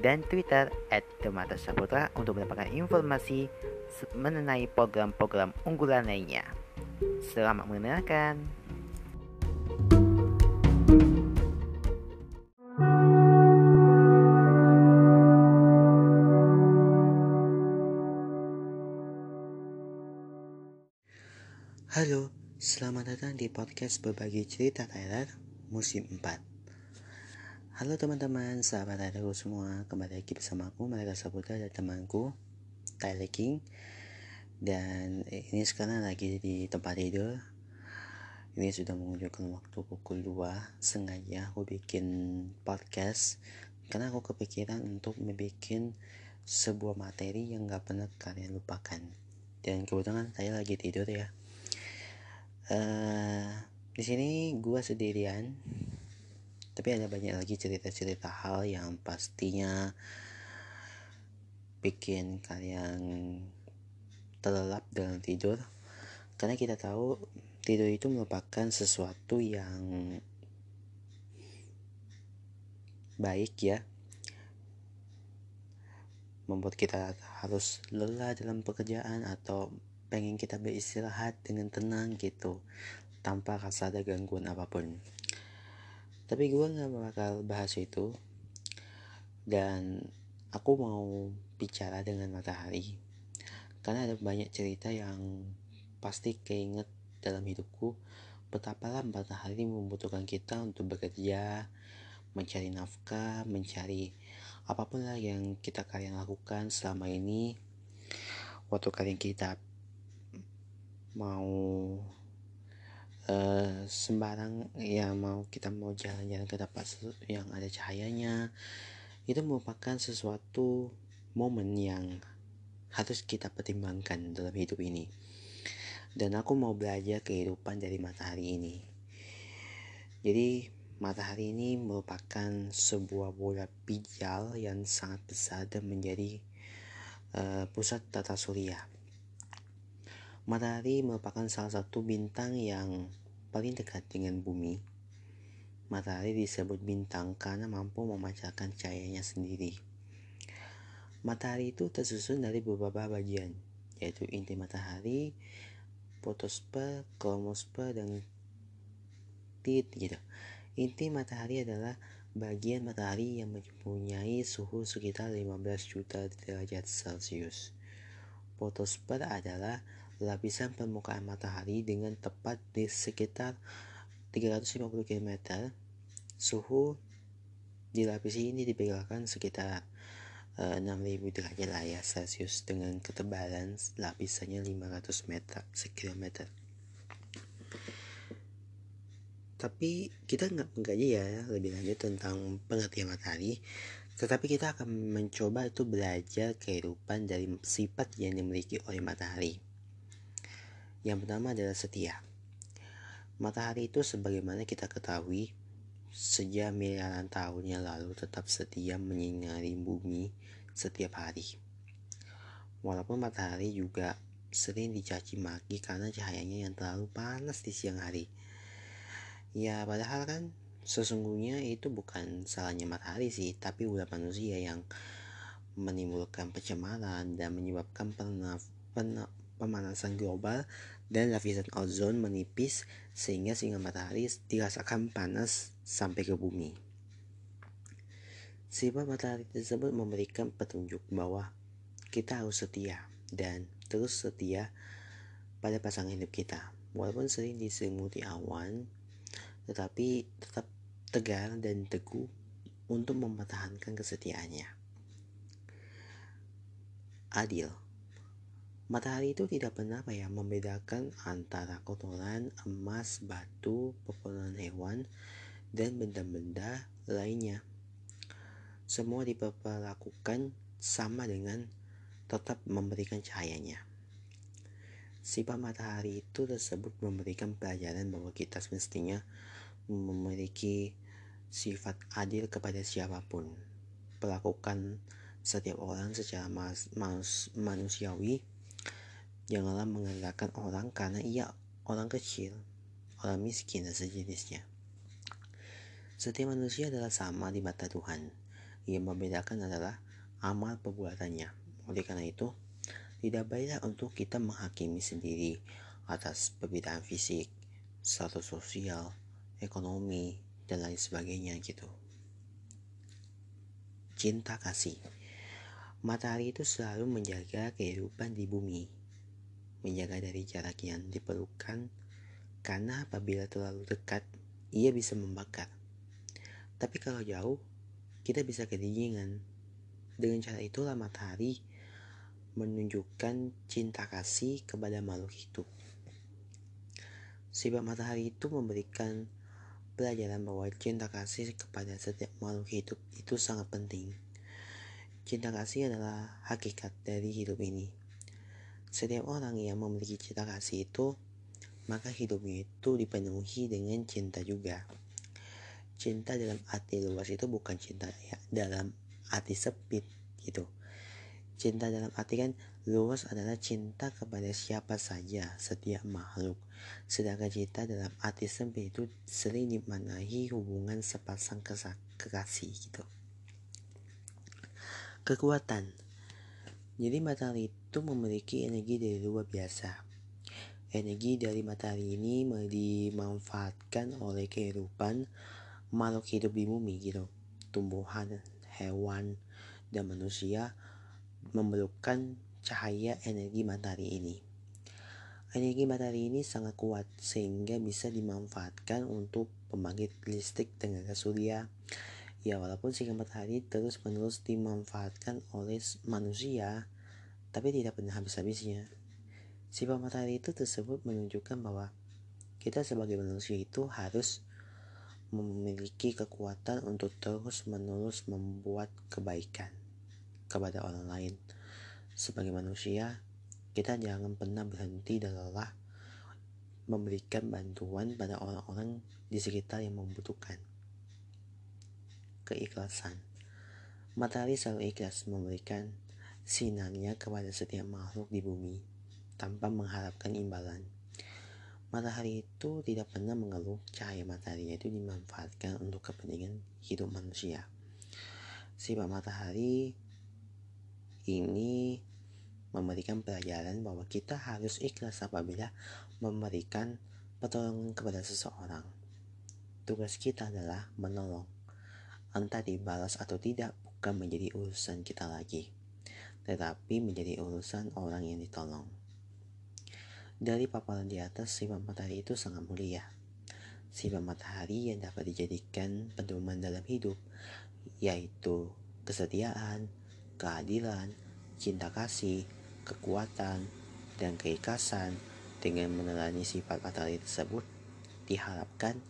dan Twitter at Demata Saputra untuk mendapatkan informasi mengenai program-program unggulan lainnya. Selamat mendengarkan. Halo, selamat datang di podcast berbagi cerita Thailand musim 4 Halo teman-teman, sahabat Radarku semua. Kembali lagi bersama aku, Mereka Saputra dan temanku Tyler King. Dan ini sekarang lagi di tempat tidur. Ini sudah menunjukkan waktu pukul 2 Sengaja aku bikin podcast. Karena aku kepikiran untuk membuat sebuah materi yang gak pernah kalian lupakan. Dan kebetulan saya lagi tidur ya. Uh, Di sini gua sendirian tapi ada banyak lagi cerita-cerita hal yang pastinya bikin kalian terlelap dalam tidur. Karena kita tahu tidur itu merupakan sesuatu yang baik ya. Membuat kita harus lelah dalam pekerjaan atau pengen kita beristirahat dengan tenang gitu tanpa rasa ada gangguan apa pun tapi gue gak bakal bahas itu. Dan aku mau bicara dengan matahari. Karena ada banyak cerita yang pasti keinget dalam hidupku betapa matahari membutuhkan kita untuk bekerja mencari nafkah mencari apa pun lah yang kita kalian lakukan selama ini. Waktu kalian kita mau uh, sembarang ya mau kita mau jalan-jalan ke tempat yang ada cahayanya itu merupakan sesuatu momen yang harus kita pertimbangkan dalam hidup ini. Dan aku mau belajar kehidupan dari matahari ini. Jadi matahari ini merupakan sebuah bola pijal yang sangat besar dan menjadi uh, pusat tata surya Matahari merupakan salah satu bintang yang paling dekat dengan bumi. Matahari disebut bintang karena mampu memancarkan cahayanya sendiri. Matahari itu tersusun dari beberapa bagian, yaitu inti matahari, fotosfer, kromosfer, dan tit gitu. Inti matahari adalah bagian matahari yang mempunyai suhu sekitar 15 juta derajat Celcius. Fotosfer adalah lapisan permukaan matahari dengan tepat di sekitar 350 km. Suhu di lapis ini diperkirakan sekitar uh, eh, 6000 derajat lah ya Celcius dengan ketebalan lapisannya 500 meter sekilometer. Tapi kita nggak mengkaji ya lebih lanjut tentang pengertian matahari, tetapi kita akan mencoba itu belajar kehidupan dari sifat yang dimiliki oleh matahari. Yang pertama adalah setia. Matahari itu sebagaimana kita ketahui, sejak miliaran tahun yang lalu tetap setia menyinari bumi setiap hari. Walaupun matahari juga sering dicaci maki karena cahayanya yang terlalu panas di siang hari. Ya padahal kan sesungguhnya itu bukan salahnya matahari sih, tapi ulah manusia yang menimbulkan pencemaran dan menyebabkan pemanasan global dan lapisan ozon menipis sehingga sinar matahari dirasakan panas sampai ke bumi. Sifat matahari tersebut memberikan petunjuk bahwa kita harus setia dan terus setia pada pasangan hidup kita. Walaupun sering diselimuti awan, tetapi tetap tegar dan teguh untuk mempertahankan kesetiaannya. Adil Matahari itu tidak pernah apa ya membedakan antara kotoran, emas, batu, pepohonan hewan, dan benda-benda lainnya. Semua diperlakukan sama dengan tetap memberikan cahayanya. Sifat matahari itu tersebut memberikan pelajaran bahwa kita semestinya memiliki sifat adil kepada siapa pun. Perlakukan setiap orang secara manusiawi. Janganlah mengandalkan orang karena ia orang kecil, orang miskin dan sejenisnya. Setiap manusia adalah sama di mata Tuhan. Yang membedakan adalah amal perbuatannya. Oleh karena itu, tidak baiklah untuk kita menghakimi sendiri atas perbedaan fisik, status sosial, ekonomi, dan lain sebagainya gitu. Cinta kasih. Matahari itu selalu menjaga kehidupan di bumi, menjaga dari jarak yang diperlukan, karena apabila terlalu dekat, ia bisa membakar. Tapi kalau jauh, kita bisa kedinginan. Dengan cara itulah matahari menunjukkan cinta kasih kepada makhluk hidup. Sifat matahari itu memberikan pelajaran bahwa cinta kasih kepada setiap makhluk hidup itu sangat penting. Cinta kasih adalah hakikat dari hidup ini. Setiap orang yang memiliki cinta kasih itu, maka hidupnya itu dipenuhi dengan cinta juga. Cinta dalam arti luas itu bukan cinta ya, dalam arti sempit gitu Cinta dalam arti kan luas adalah cinta kepada siapa saja, setiap makhluk. Sedangkan cinta dalam arti sempit itu sering dimaknai hubungan sepasang kekasih gitu. Kekuatan Jadi matahari itu memiliki energi dari luar biasa. Energi dari matahari ini dimanfaatkan oleh kehidupan makhluk hidup di bumi gitu. Tumbuhan, hewan, dan manusia memerlukan cahaya energi matahari ini. Energi matahari ini sangat kuat sehingga bisa dimanfaatkan untuk pembangkit listrik tenaga surya. Ya walaupun sinar matahari terus menerus dimanfaatkan oleh manusia, tapi tidak pernah habis-habisnya. Sifat matahari itu tersebut menunjukkan bahwa kita sebagai manusia itu harus memiliki kekuatan untuk terus menerus membuat kebaikan kepada orang lain. Sebagai manusia, kita jangan pernah berhenti dan lelah memberikan bantuan pada orang-orang di sekitar yang membutuhkan. Keikhlasan Matahari selalu ikhlas memberikan sinarnya kepada setiap makhluk di bumi tanpa mengharapkan imbalan. Matahari itu tidak pernah mengeluh cahaya matahari itu dimanfaatkan untuk kepentingan hidup manusia. Sifat matahari ini memberikan pelajaran bahwa kita harus ikhlas apabila memberikan pertolongan kepada seseorang. Tugas kita adalah menolong. Entah dibalas atau tidak bukan menjadi urusan kita lagi, tetapi menjadi urusan orang yang ditolong. Dari paparan di atas, sifat matahari itu sangat mulia. Sifat matahari yang dapat dijadikan pedoman dalam hidup, yaitu kesetiaan, keadilan, cinta kasih, kekuatan, dan keikhlasan dengan meneladani sifat matahari tersebut diharapkan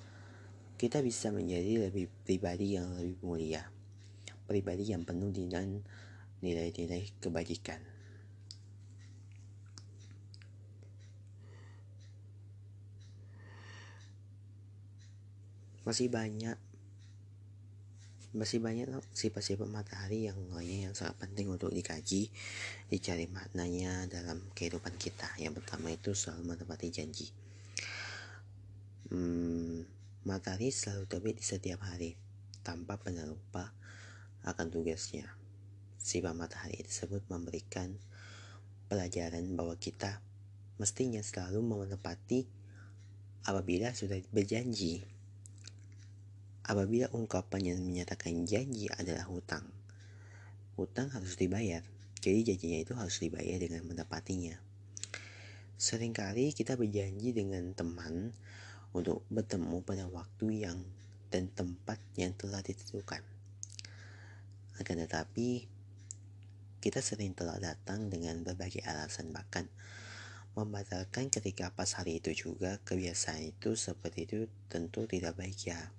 kita bisa menjadi lebih pribadi yang lebih mulia, pribadi yang penuh dengan nilai-nilai kebajikan. Masih banyak masih banyak sifat-sifat matahari yang lainnya yang sangat penting untuk dikaji dicari maknanya dalam kehidupan kita yang pertama itu selalu menepati janji hmm, matahari selalu terbit di setiap hari tanpa pernah lupa akan tugasnya sifat matahari tersebut memberikan pelajaran bahwa kita mestinya selalu menepati apabila sudah berjanji apabila ungkapan yang menyatakan janji adalah hutang. Hutang harus dibayar, jadi janjinya itu harus dibayar dengan menepatinya. Seringkali kita berjanji dengan teman untuk bertemu pada waktu yang dan tempat yang telah ditentukan. Akan tetapi, kita sering telah datang dengan berbagai alasan bahkan membatalkan ketika pas hari itu juga kebiasaan itu seperti itu tentu tidak baik ya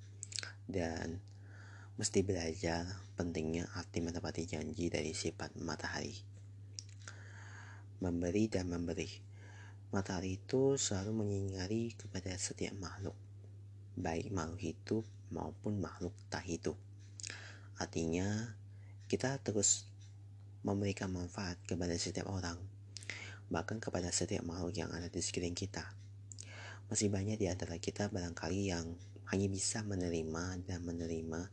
dan mesti belajar pentingnya arti menepati janji dari sifat matahari. Memberi dan memberi. Matahari itu selalu menyinari kepada setiap makhluk, baik makhluk hidup maupun makhluk tak hidup. Artinya, kita terus memberikan manfaat kepada setiap orang, bahkan kepada setiap makhluk yang ada di sekeliling kita. Masih banyak di antara kita barangkali yang hanya bisa menerima dan menerima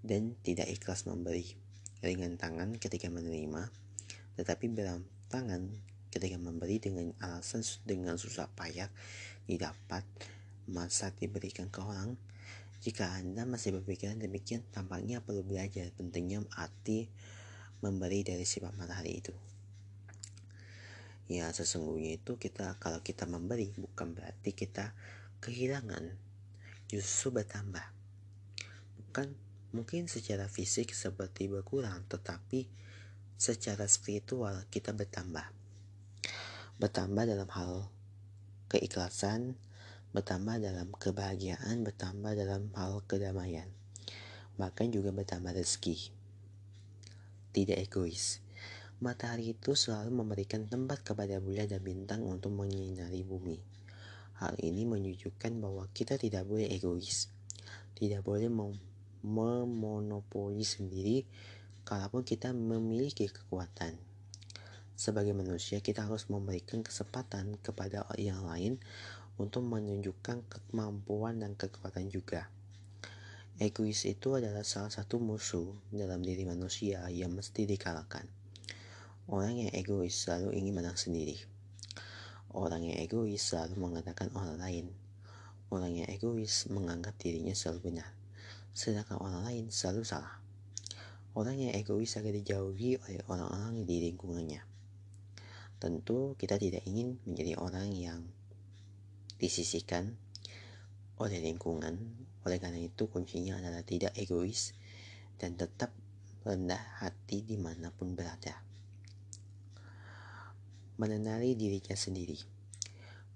dan tidak ikhlas memberi. Ringan tangan ketika menerima, tetapi berat tangan ketika memberi dengan alasan dengan susah payah didapat masa diberikan ke orang. Jika Anda masih berpikiran demikian, tampaknya perlu belajar pentingnya arti memberi dari sifat matahari itu. Ya, sesungguhnya itu kita kalau kita memberi bukan berarti kita kehilangan, justru bertambah. Bukan Mungkin secara fisik seperti berkurang, tetapi secara spiritual kita bertambah. Bertambah dalam hal keikhlasan, bertambah dalam kebahagiaan, bertambah dalam hal kedamaian. Bahkan juga bertambah rezeki. Tidak egois. Matahari itu selalu memberikan tempat kepada bulan dan bintang untuk menyinari bumi. Hal ini menunjukkan bahwa kita tidak boleh egois, tidak boleh memonopoli sendiri kalaupun kita memiliki kekuatan. Sebagai manusia, kita harus memberikan kesempatan kepada yang lain untuk menunjukkan kemampuan dan kekuatan juga. Egois itu adalah salah satu musuh dalam diri manusia yang mesti dikalahkan. Orang yang egois selalu ingin menang sendiri. Orang yang egois selalu mengatakan orang lain. Orang yang egois menganggap dirinya selalu benar sedangkan orang lain selalu salah. Orang yang egois akan dijauhi oleh orang-orang di lingkungannya. Tentu kita tidak ingin menjadi orang yang disisihkan oleh lingkungan. Oleh karena itu kuncinya adalah tidak egois dan tetap rendah hati di mana pun berada. Mengenali dirinya sendiri.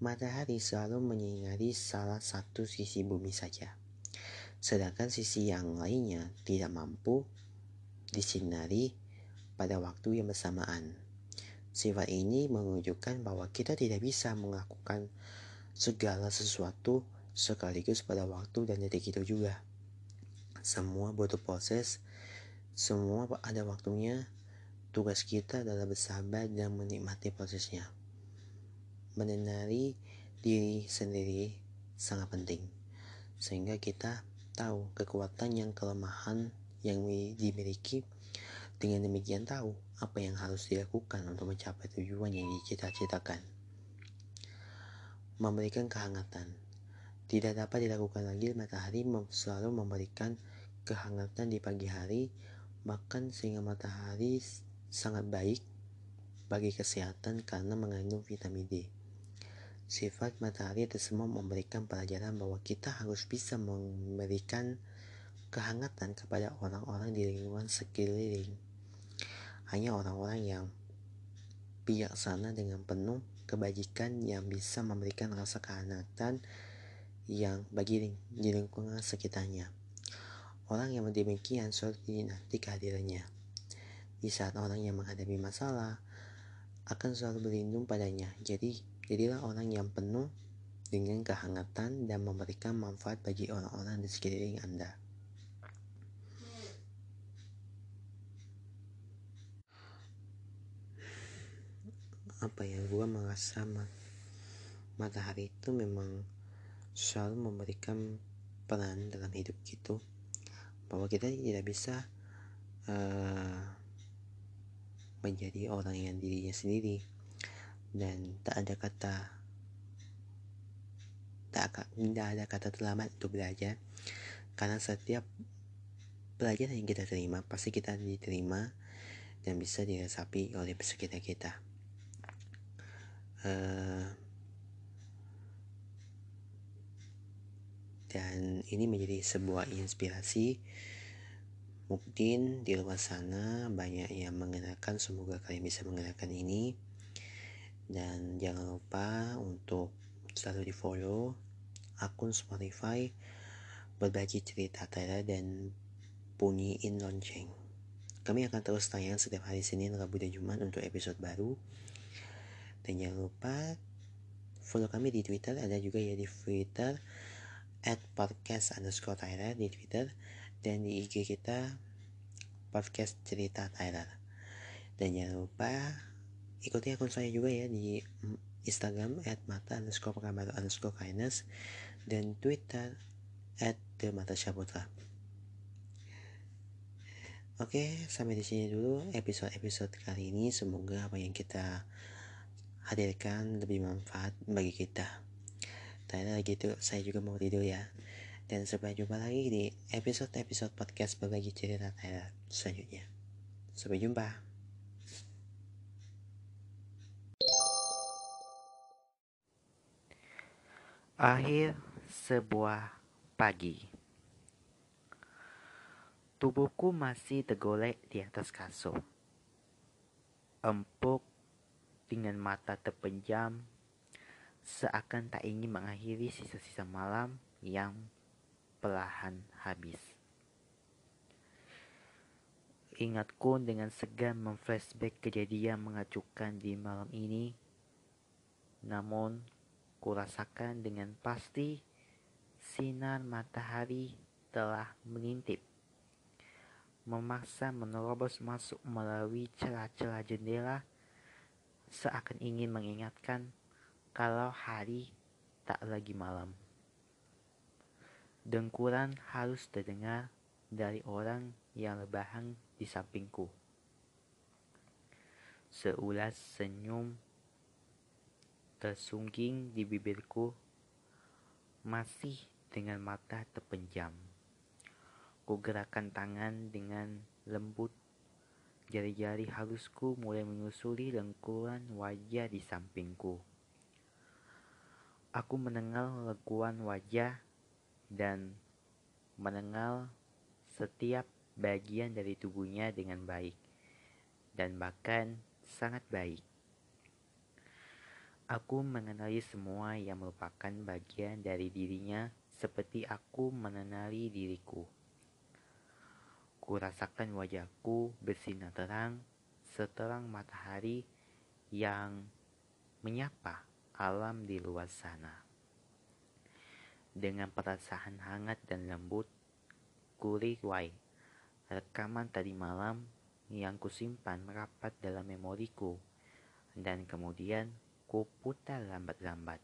Matahari selalu menyinari salah satu sisi bumi saja sedangkan sisi yang lainnya tidak mampu disinari pada waktu yang bersamaan. Sifat ini menunjukkan bahwa kita tidak bisa melakukan segala sesuatu sekaligus pada waktu dan detik itu juga. Semua butuh proses, semua ada waktunya. Tugas kita adalah bersabar dan menikmati prosesnya. Mengenali diri sendiri sangat penting, sehingga kita tahu kekuatan yang kelemahan yang dimiliki dengan demikian tahu apa yang harus dilakukan untuk mencapai tujuan yang dicita-citakan. Memberikan kehangatan. Tidak dapat dilakukan lagi matahari selalu memberikan kehangatan di pagi hari bahkan sehingga matahari sangat baik bagi kesehatan karena mengandung vitamin D. Sifat matahari tersebut memberikan pelajaran bahwa kita harus bisa memberikan kehangatan kepada orang-orang di lingkungan sekeliling. Hanya orang-orang yang bijaksana dengan penuh kebajikan yang bisa memberikan rasa kehangatan yang bagi di lingkungan sekitarnya. Orang yang demikian sulit nanti kehadirannya. Di saat orang yang menghadapi masalah akan selalu berlindung padanya. Jadi Jadilah orang yang penuh dengan kehangatan dan memberikan manfaat bagi orang-orang di sekeliling Anda. Apa yang gue merasa matahari itu memang selalu memberikan peran dalam hidup gitu. Bahwa kita tidak bisa uh, menjadi orang yang dirinya sendiri. Dan tak ada kata tak, tidak ada kata terlambat untuk belajar. Karena setiap pelajaran yang kita terima pasti kita diterima dan bisa dirasapi oleh sekitar kita uh, dan ini menjadi sebuah inspirasi mungkin di luar sana banyak yang mengenakan semoga kalian bisa mengenakan ini dan jangan lupa untuk selalu di follow akun Spotify berbagi cerita Tera dan bunyiin lonceng. Kami akan terus tayang setiap hari Senin, Rabu, dan Jumat untuk episode baru. Dan jangan lupa follow kami di Twitter, ada juga ya di Twitter at podcast underscore Tyler di Twitter dan di IG kita podcast cerita Tyler. Dan jangan lupa ikuti akun saya juga ya di Instagram at mata underscore pengambar underscore kindness dan Twitter at the mata syaputra. Oke, sampai di sini dulu episode-episode kali ini. Semoga apa yang kita hadirkan lebih manfaat bagi kita. Tanya gitu, saya juga mau tidur ya. Dan sampai jumpa lagi di episode-episode podcast berbagi cerita Tyler selanjutnya. Sampai jumpa. Akhir sebuah pagi. Tubuhku masih tergolek di atas kasur. Empuk dengan mata terpejam, seakan tak ingin mengakhiri sisa-sisa malam yang perlahan habis. Ingatku dengan segan memflashback kejadian mengacukan di malam ini. Namun Kurasakan dengan pasti sinar matahari telah mengintip, memaksa menerobos masuk melalui celah-celah jendela, seakan ingin mengingatkan kalau hari tak lagi malam. Dengkuran harus terdengar dari orang yang lebahan di sampingku. Seulas senyum tersungging di bibirku, masih dengan mata terpenjam. Ku gerakan tangan dengan lembut, jari-jari halusku mulai menyusuri lengkuran wajah di sampingku. Aku menengal lekuan wajah dan menengal setiap bagian dari tubuhnya dengan baik dan bahkan sangat baik. Aku mengenali semua yang merupakan bagian dari dirinya seperti aku mengenali diriku. Ku rasakan wajahku bersinar terang seterang matahari yang menyapa alam di luar sana. Dengan perasaan hangat dan lembut, ku riwai rekaman tadi malam yang kusimpan merapat dalam memoriku dan kemudian Ku putar lambat-lambat.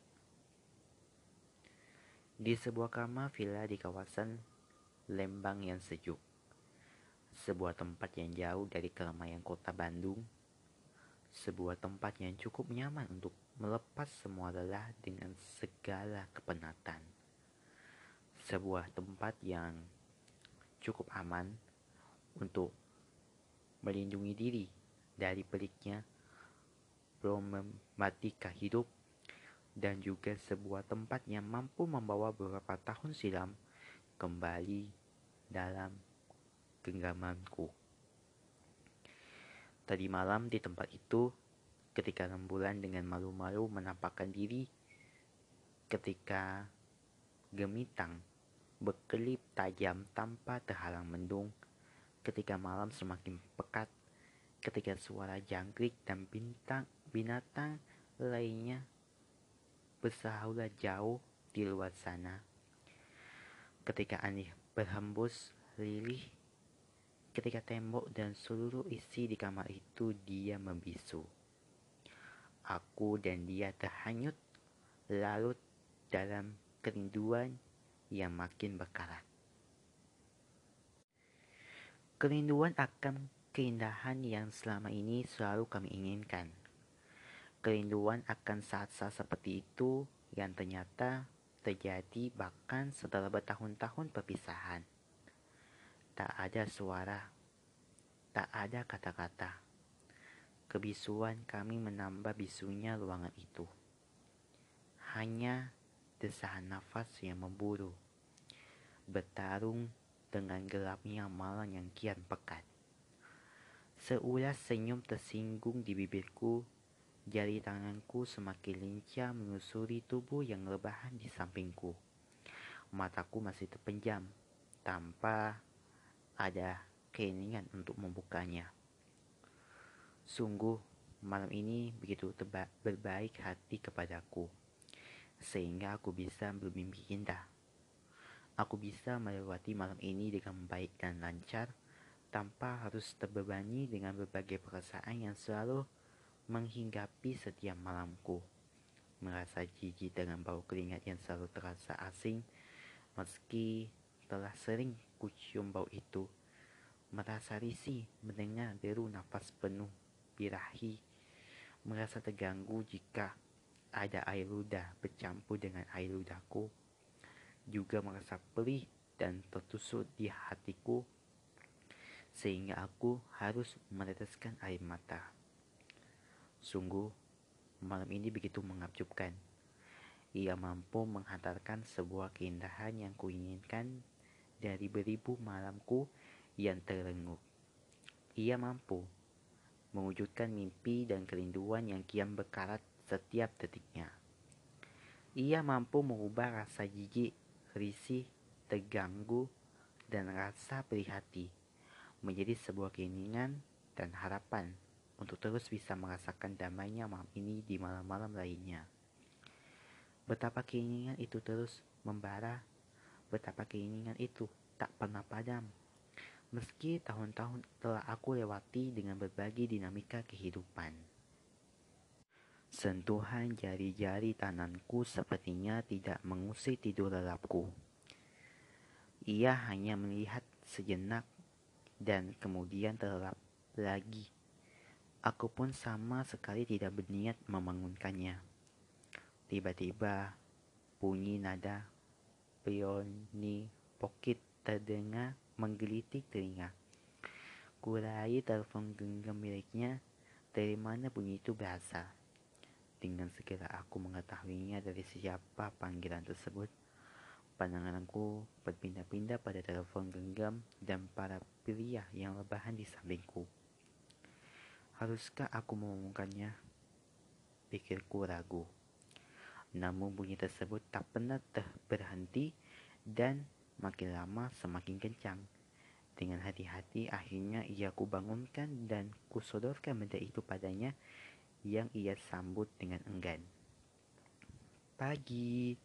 Di sebuah kamar villa di kawasan Lembang yang sejuk. Sebuah tempat yang jauh dari keramaian kota Bandung. Sebuah tempat yang cukup nyaman untuk melepas semua lelah dengan segala kepenatan. Sebuah tempat yang cukup aman untuk melindungi diri dari peliknya problematika hidup dan juga sebuah tempat yang mampu membawa beberapa tahun silam kembali dalam genggamanku. Tadi malam di tempat itu, ketika rembulan dengan malu-malu menampakkan diri, ketika gemitang berkelip tajam tanpa terhalang mendung, ketika malam semakin pekat, ketika suara jangkrik dan bintang binatang lainnya bersahaulah jauh di luar sana. Ketika aneh berhembus lilih, ketika tembok dan seluruh isi di kamar itu dia membisu. Aku dan dia terhanyut larut dalam kerinduan yang makin berkarat. Kerinduan akan keindahan yang selama ini selalu kami inginkan Kerinduan akan saat-saat seperti itu yang ternyata terjadi bahkan setelah bertahun-tahun perpisahan. Tak ada suara, tak ada kata-kata. Kebisuan kami menambah bisunya ruangan itu. Hanya desahan nafas yang memburu, bertarung dengan gelapnya malam yang kian pekat. Seulas senyum tersinggung di bibirku Jari tanganku semakin lincah menyusuri tubuh yang lebahan di sampingku. Mataku masih terpenjam tanpa ada keinginan untuk membukanya. Sungguh, malam ini begitu teba- berbaik hati kepadaku, sehingga aku bisa bermimpi indah. Aku bisa melewati malam ini dengan baik dan lancar, tanpa harus terbebani dengan berbagai perasaan yang selalu menghinggapi setiap malamku. Merasa jijik dengan bau keringat yang selalu terasa asing, meski telah sering kucium bau itu. Merasa risih mendengar deru nafas penuh birahi. Merasa terganggu jika ada air ludah bercampur dengan air ludahku. Juga merasa perih dan tertusuk di hatiku sehingga aku harus meneteskan air mata. Sungguh, malam ini begitu mengabjubkan. Ia mampu menghantarkan sebuah keindahan yang kuinginkan dari beribu malamku yang terlengup. Ia mampu mewujudkan mimpi dan kerinduan yang kian berkarat setiap detiknya. Ia mampu mengubah rasa jijik, risih, terganggu, dan rasa perihati menjadi sebuah keinginan dan harapan untuk terus bisa merasakan damainya malam ini di malam-malam lainnya. Betapa keinginan itu terus membara, betapa keinginan itu tak pernah padam. Meski tahun-tahun telah aku lewati dengan berbagai dinamika kehidupan. Sentuhan jari-jari tanganku sepertinya tidak mengusir tidur lelapku. Ia hanya melihat sejenak dan kemudian terlelap lagi. Aku pun sama sekali tidak berniat membangunkannya. Tiba-tiba bunyi nada pioni pocket terdengar menggelitik telinga. Kurai telepon genggam miliknya dari mana bunyi itu berasal. Dengan segera aku mengetahuinya dari siapa panggilan tersebut. Pandanganku berpindah-pindah pada telepon genggam dan para pria yang lebahan di sampingku. Haruskah aku mengumumkannya? Pikirku ragu. Namun bunyi tersebut tak pernah berhenti dan makin lama semakin kencang. Dengan hati-hati akhirnya ia kubangunkan dan kusodorkan benda itu padanya yang ia sambut dengan enggan. Pagi,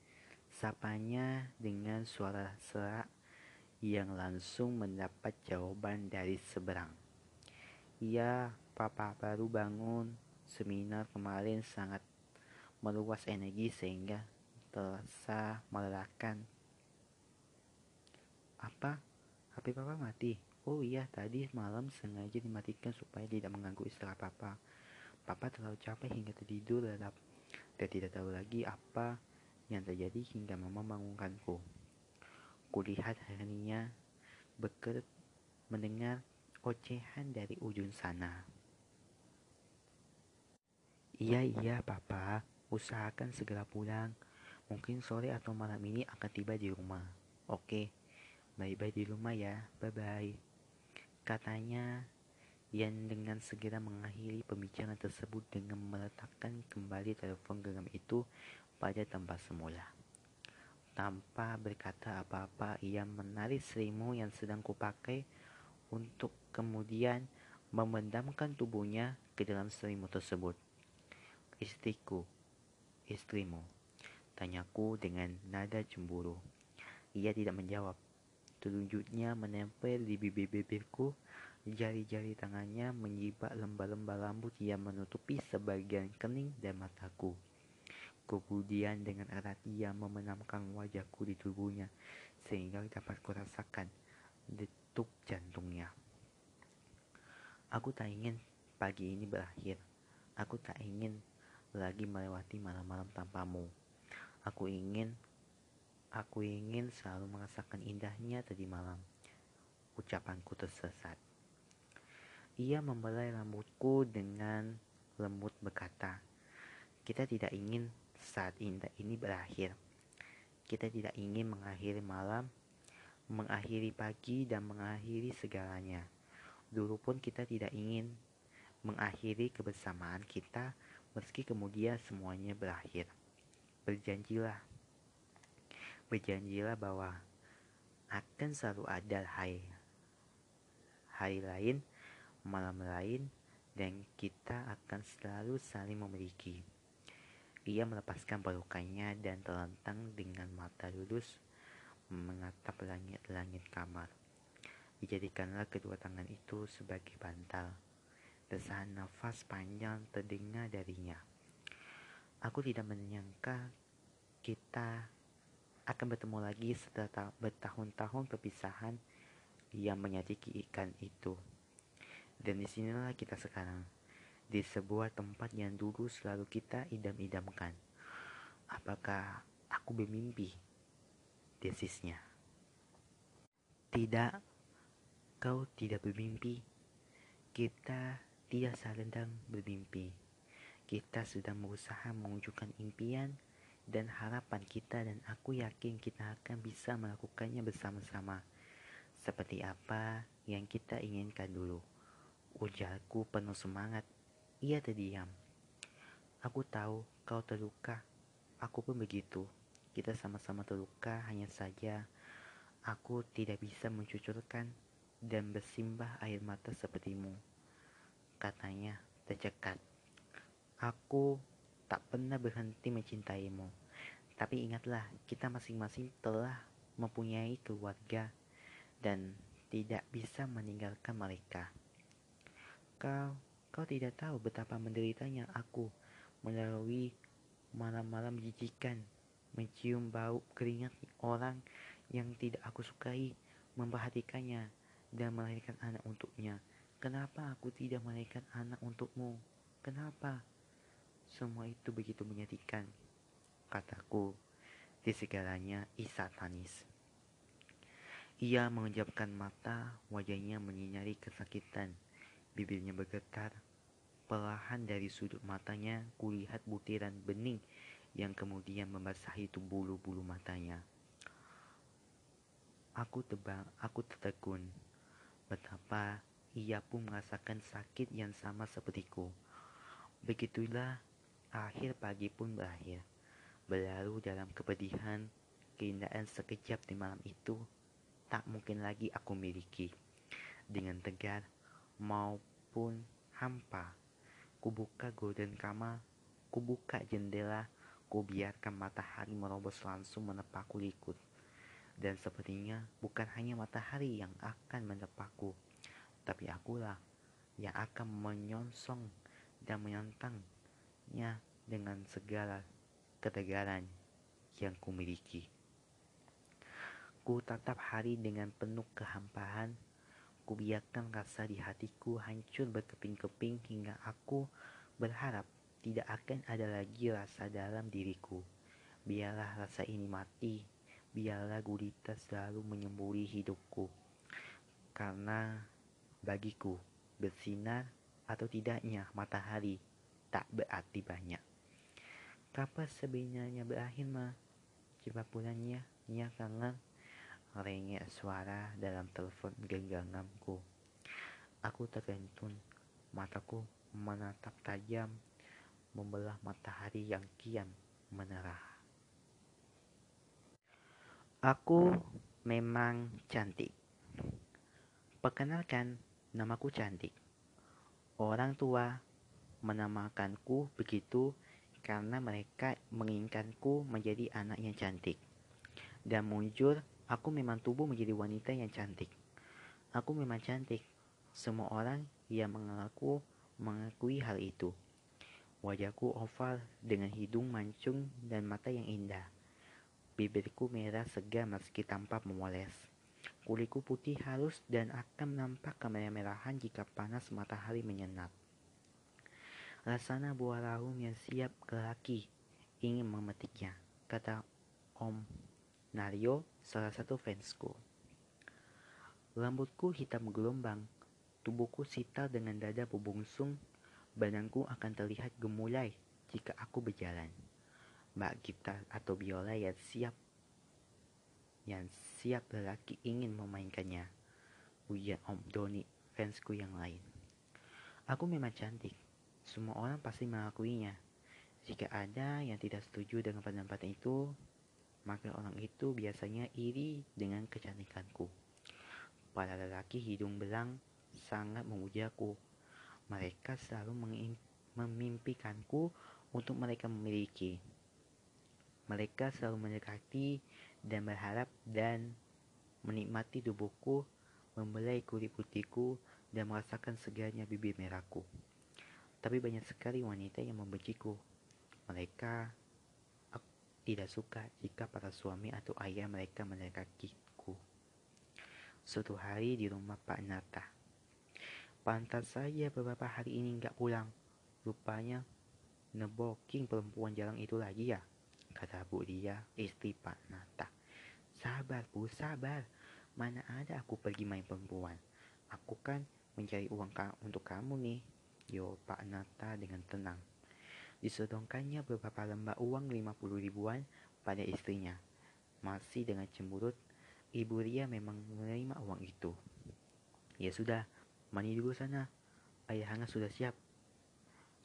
Sapanya dengan suara serak yang langsung mendapat jawaban dari seberang. Iya, papa baru bangun. Seminar kemarin sangat meluas energi sehingga terasa melelahkan. Apa? HP papa mati? Oh iya, tadi malam sengaja dimatikan supaya tidak mengganggu istirahat papa. Papa terlalu capek hingga tertidur lelap dan tidak tahu lagi apa yang terjadi hingga mama bangunkanku. Kulihat harinya bekerut mendengar ocehan dari ujung sana. Iya iya papa, usahakan segera pulang. Mungkin sore atau malam ini akan tiba di rumah. Oke, bye-bye di rumah ya, bye-bye. Katanya yang dengan segera mengakhiri pembicaraan tersebut dengan meletakkan kembali telepon genggam itu pada tempat semula. Tanpa berkata apa-apa, ia menarik selimut yang sedang kupakai untuk kemudian memendamkan tubuhnya ke dalam selimut tersebut. Istriku, istrimu, tanyaku dengan nada cemburu. Ia tidak menjawab. Telunjuknya menempel di bibir-bibirku, jari-jari tangannya menyibak lembar-lembar rambut yang menutupi sebagian kening dan mataku. Kemudian dengan erat ia memenamkan wajahku di tubuhnya sehingga dapat kurasakan detuk jantungnya. Aku tak ingin pagi ini berakhir. Aku tak ingin lagi melewati malam-malam tanpamu. Aku ingin aku ingin selalu merasakan indahnya tadi malam. Ucapanku tersesat. Ia membelai rambutku dengan lembut berkata, "Kita tidak ingin saat indah ini berakhir. Kita tidak ingin mengakhiri malam, mengakhiri pagi, dan mengakhiri segalanya. Dulu pun kita tidak ingin mengakhiri kebersamaan kita meski kemudian semuanya berakhir. Berjanjilah. Berjanjilah bahwa akan selalu ada hai hari lain, malam lain, dan kita akan selalu saling memiliki. Ia melepaskan pelukannya dan terlentang dengan mata lurus mengatap langit-langit kamar. Dijadikanlah kedua tangan itu sebagai bantal. Desahan nafas panjang terdengar darinya. Aku tidak menyangka kita akan bertemu lagi setelah bertahun-tahun perpisahan yang menyakiti ikan itu. Dan di sinilah kita sekarang, di sebuah tempat yang dulu selalu kita idam-idamkan. Apakah aku bermimpi? Desisnya. Tidak, kau tidak bermimpi. Kita tidak sedang bermimpi. Kita sudah berusaha mewujudkan impian dan harapan kita dan aku yakin kita akan bisa melakukannya bersama-sama. Seperti apa yang kita inginkan dulu. Ujarku penuh semangat. Ia terdiam. Aku tahu kau terluka. Aku pun begitu. Kita sama-sama terluka, hanya saja aku tidak bisa mencucurkan dan bersimbah air mata sepertimu. Katanya tercekat. Aku tak pernah berhenti mencintaimu. Tapi ingatlah, kita masing-masing telah mempunyai keluarga dan tidak bisa meninggalkan mereka. Kau, kau tidak tahu betapa menderitanya aku melalui malam-malam jijikan, mencium bau keringat orang yang tidak aku sukai, memperhatikannya, dan melahirkan anak untuknya. Kenapa aku tidak melahirkan anak untukmu? Kenapa? Semua itu begitu menyedihkan, kataku. Di segalanya Isa tangis. Ia mengejapkan mata, wajahnya menyinari kesakitan. Bibirnya bergetar. Perlahan dari sudut matanya, kulihat butiran bening yang kemudian membasahi bulu-bulu matanya. Aku tebang, aku tertegun. Betapa ia pun merasakan sakit yang sama sepertiku. Begitulah Akhir pagi pun berakhir. Berlalu dalam kepedihan, keindahan sekejap di malam itu tak mungkin lagi aku miliki. Dengan tegar maupun hampa, kubuka golden kamar, kubuka jendela, kubiarkan matahari merobos langsung menepakku likut. Dan sepertinya bukan hanya matahari yang akan menepakku, tapi akulah yang akan menyongsong dan menyantang nya dengan segala ketegaran yang kumiliki. Ku tatap hari dengan penuh kehampaan, ku biarkan rasa di hatiku hancur berkeping-keping hingga aku berharap tidak akan ada lagi rasa dalam diriku. Biarlah rasa ini mati, biarlah gurita selalu menyemburi hidupku. Karena bagiku, bersinar atau tidaknya matahari tak berarti banyak. Kapan sebenarnya berakhir mah? Coba bulannya, ya kangen. Rengek suara dalam telepon genggamanku. Aku tergantun, mataku menatap tajam, membelah matahari yang kian menerah. Aku memang cantik. Perkenalkan, namaku cantik. Orang tua menamakanku begitu karena mereka menginginkanku menjadi anak yang cantik. Dan muncul, aku memang tubuh menjadi wanita yang cantik. Aku memang cantik. Semua orang yang mengaku mengakui hal itu. Wajahku oval dengan hidung mancung dan mata yang indah. Bibirku merah segar meski tanpa memoles. Kulitku putih halus dan akan nampak kemerah-merahan jika panas matahari menyengat. Rasana buah rahum yang siap laki ingin memetiknya, kata Om Nario, salah satu fansku. Rambutku hitam gelombang, tubuhku sital dengan dada berbungsung, badanku akan terlihat gemulai jika aku berjalan. Mbak gitar atau biola yang siap yang siap lelaki ingin memainkannya. Ujian Om Doni, fansku yang lain. Aku memang cantik, semua orang pasti mengakuinya. Jika ada yang tidak setuju dengan pendapat itu, maka orang itu biasanya iri dengan kecantikanku. Para lelaki hidung belang sangat memujaku. Mereka selalu memimpikanku untuk mereka memiliki. Mereka selalu mendekati dan berharap dan menikmati tubuhku, membelai kulit putihku, dan merasakan segarnya bibir merahku. Tapi banyak sekali wanita yang membenciku. Mereka tidak suka jika para suami atau ayah mereka mendekatiku. Suatu hari di rumah Pak Nata. Pantas saja beberapa hari ini nggak pulang. Rupanya neboking perempuan jalan itu lagi ya, kata Bu dia, istri Pak Nata. Sabar Bu, sabar. Mana ada aku pergi main perempuan. Aku kan mencari uang untuk kamu nih. Yo Pak Nata dengan tenang. Disodongkannya beberapa lembar uang 50 ribuan pada istrinya. Masih dengan cemburut, Ibu Ria memang menerima uang itu. Ya sudah, mandi dulu sana. Ayah hangat sudah siap.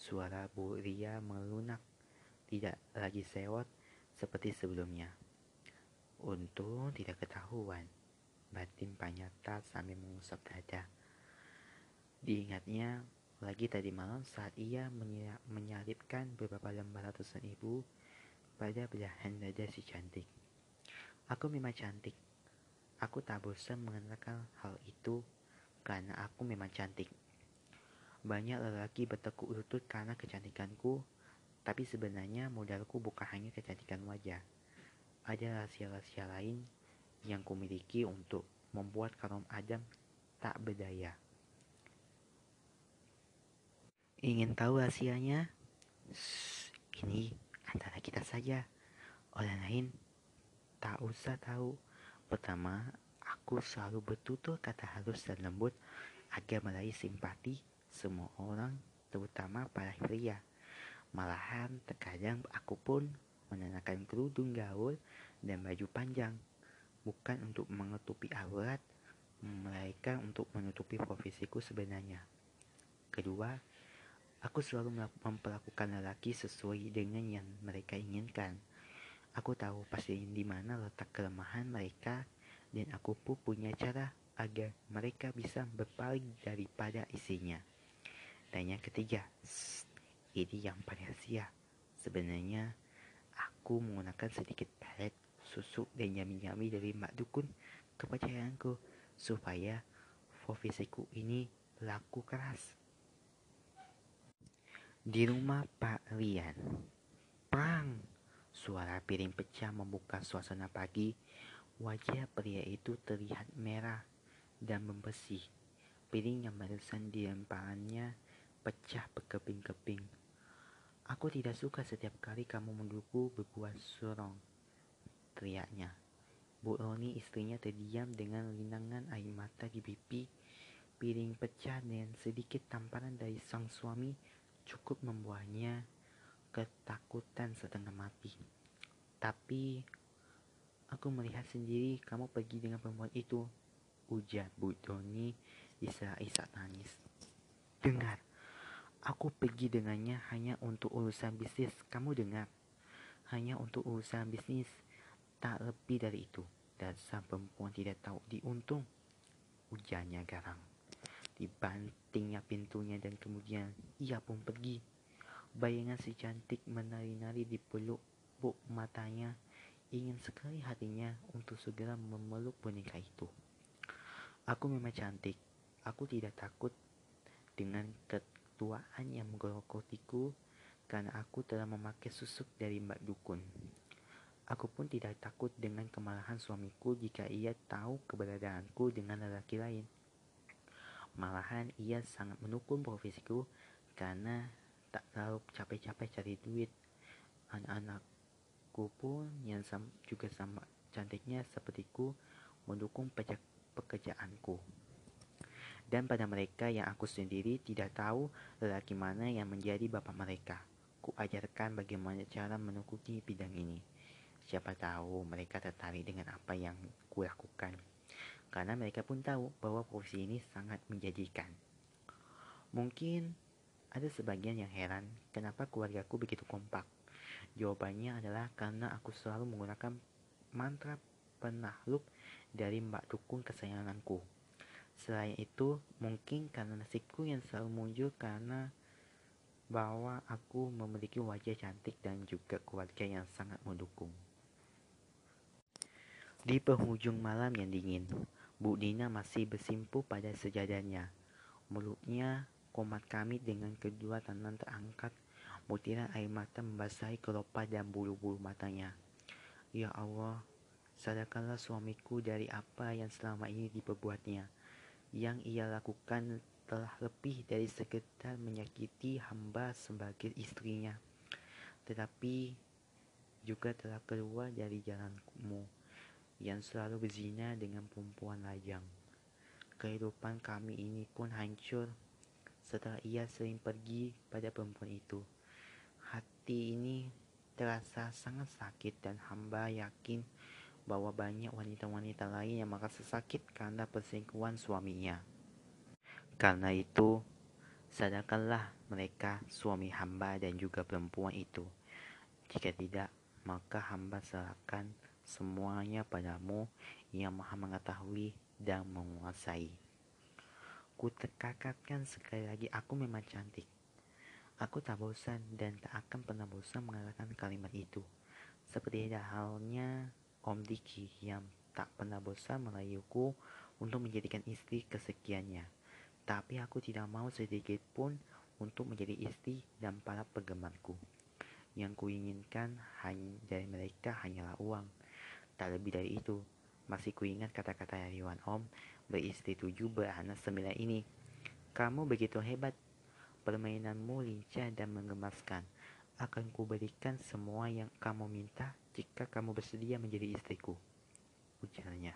Suara Bu Ria melunak, tidak lagi sewot seperti sebelumnya. Untung tidak ketahuan, batin Panyata sambil mengusap dada. Diingatnya lagi tadi malam saat ia menyalipkan beberapa lembar ratusan ibu pada belahan dada si cantik. Aku memang cantik. Aku tak bosan mengenalkan hal itu karena aku memang cantik. Banyak lelaki bertekuk lutut karena kecantikanku, tapi sebenarnya modalku bukan hanya kecantikan wajah. Ada rahasia-rahasia lain yang kumiliki untuk membuat kaum Adam tak berdaya. Ingin tahu rahasianya? ini antara kita saja. Orang lain tak usah tahu. Pertama, aku selalu bertutur kata halus dan lembut agar meraih simpati semua orang, terutama para pria. Malahan terkadang aku pun mengenakan kerudung gaul dan baju panjang, bukan untuk menutupi aurat, melainkan untuk menutupi profesiku sebenarnya. Kedua, aku selalu memperlakukan lelaki sesuai dengan yang mereka inginkan. Aku tahu pasti di mana letak kelemahan mereka dan aku pun punya cara agar mereka bisa berpaling daripada isinya. Dan yang ketiga, ini yang paling rahasia. Sebenarnya, aku menggunakan sedikit pelet, susu, dan yami-yami dari Mak Dukun kepercayaanku supaya profesiku ini laku keras. Di rumah Pak Rian, perang, suara piring pecah membuka suasana pagi. Wajah pria itu terlihat merah dan membersih. Piring yang barusan dilemparkannya pecah berkeping-keping. Aku tidak suka setiap kali kamu mendukung berbuat sorong, teriaknya. Bu Roni istrinya terdiam dengan linangan air mata di pipi. Piring pecah dan sedikit tamparan dari sang suami cukup membuatnya ketakutan setengah mati. Tapi aku melihat sendiri kamu pergi dengan perempuan itu. Ujar Bu Doni isak-isak tangis. Dengar, Aku pergi dengannya hanya untuk urusan bisnis. Kamu dengar? Hanya untuk urusan bisnis. Tak lebih dari itu. Dan sang perempuan tidak tahu diuntung. Ujarnya garang. Dibantingnya pintunya dan kemudian ia pun pergi. Bayangan si cantik menari-nari di peluk buk matanya. Ingin sekali hatinya untuk segera memeluk boneka itu. Aku memang cantik. Aku tidak takut dengan ket ketuaan yang menggerokotiku karena aku telah memakai susuk dari Mbak Dukun. Aku pun tidak takut dengan kemarahan suamiku jika ia tahu keberadaanku dengan lelaki lain. Malahan ia sangat mendukung profesiku karena tak terlalu capek-capek cari duit. Anak-anakku pun yang juga sama cantiknya sepertiku mendukung pekerjaanku. Dan pada mereka yang aku sendiri tidak tahu lelaki mana yang menjadi bapak mereka. Ku ajarkan bagaimana cara menekuni bidang ini. Siapa tahu mereka tertarik dengan apa yang ku lakukan. Karena mereka pun tahu bahwa profesi ini sangat menjanjikan. Mungkin ada sebagian yang heran kenapa keluargaku begitu kompak. Jawabannya adalah karena aku selalu menggunakan mantra penakluk dari Mbak Dukun kesayanganku Selain itu, mungkin karena nasibku yang selalu muncul karena bahwa aku memiliki wajah cantik dan juga keluarga yang sangat mendukung. Di penghujung malam yang dingin, Bu Dina masih bersimpu pada sejadahnya. Mulutnya komat kami dengan kedua tangan terangkat. Butiran air mata membasahi kelopak dan bulu-bulu matanya. Ya Allah, sadarkanlah suamiku dari apa yang selama ini diperbuatnya. Yang ia lakukan telah lebih dari sekedar menyakiti hamba sebagai istrinya. Tetapi juga telah keluar dari jalanmu yang selalu berzina dengan perempuan lajang. Kehidupan kami ini pun hancur setelah ia sering pergi pada perempuan itu. Hati ini terasa sangat sakit dan hamba yakin bahwa banyak wanita-wanita lain yang merasa sakit karena perselingkuhan suaminya. Karena itu, sadarkanlah mereka suami hamba dan juga perempuan itu. Jika tidak, maka hamba serahkan semuanya padamu yang maha mengetahui dan menguasai. Ku tekakatkan sekali lagi aku memang cantik. Aku tak bosan dan tak akan pernah bosan mengatakan kalimat itu. Seperti halnya Om Diki yang tak pernah bosan merayuku untuk menjadikan istri kesekiannya. Tapi aku tidak mau sedikit pun untuk menjadi istri dan para penggemarku. Yang kuinginkan hanya dari mereka hanyalah uang Tak lebih dari itu, masih kuingat kata-kata dari Wan Om beristri tujuh beranak sembilan ini. Kamu begitu hebat, permainanmu lincah dan menggemaskan. Akan kuberikan semua yang kamu minta jika kamu bersedia menjadi istriku. Ujarnya.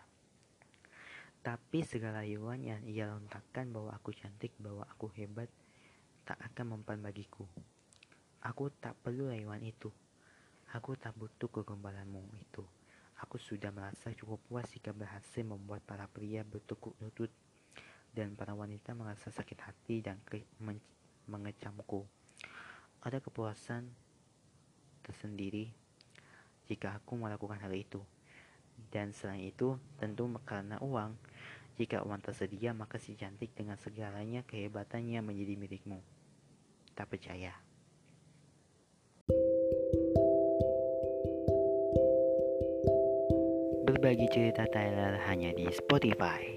Tapi segala yuan yang ia lontarkan bahwa aku cantik, bahwa aku hebat, tak akan mempan bagiku. Aku tak perlu rayuan itu. Aku tak butuh kegembalaanmu itu. Aku sudah merasa cukup puas jika berhasil membuat para pria bertukuk lutut dan para wanita merasa sakit hati dan mengecamku. Ada kepuasan tersendiri jika aku melakukan hal itu. Dan selain itu, tentu karena uang. Jika uang tersedia, maka si cantik dengan segalanya kehebatannya menjadi milikmu. Tak percaya. Berbagi cerita Tyler hanya di Spotify.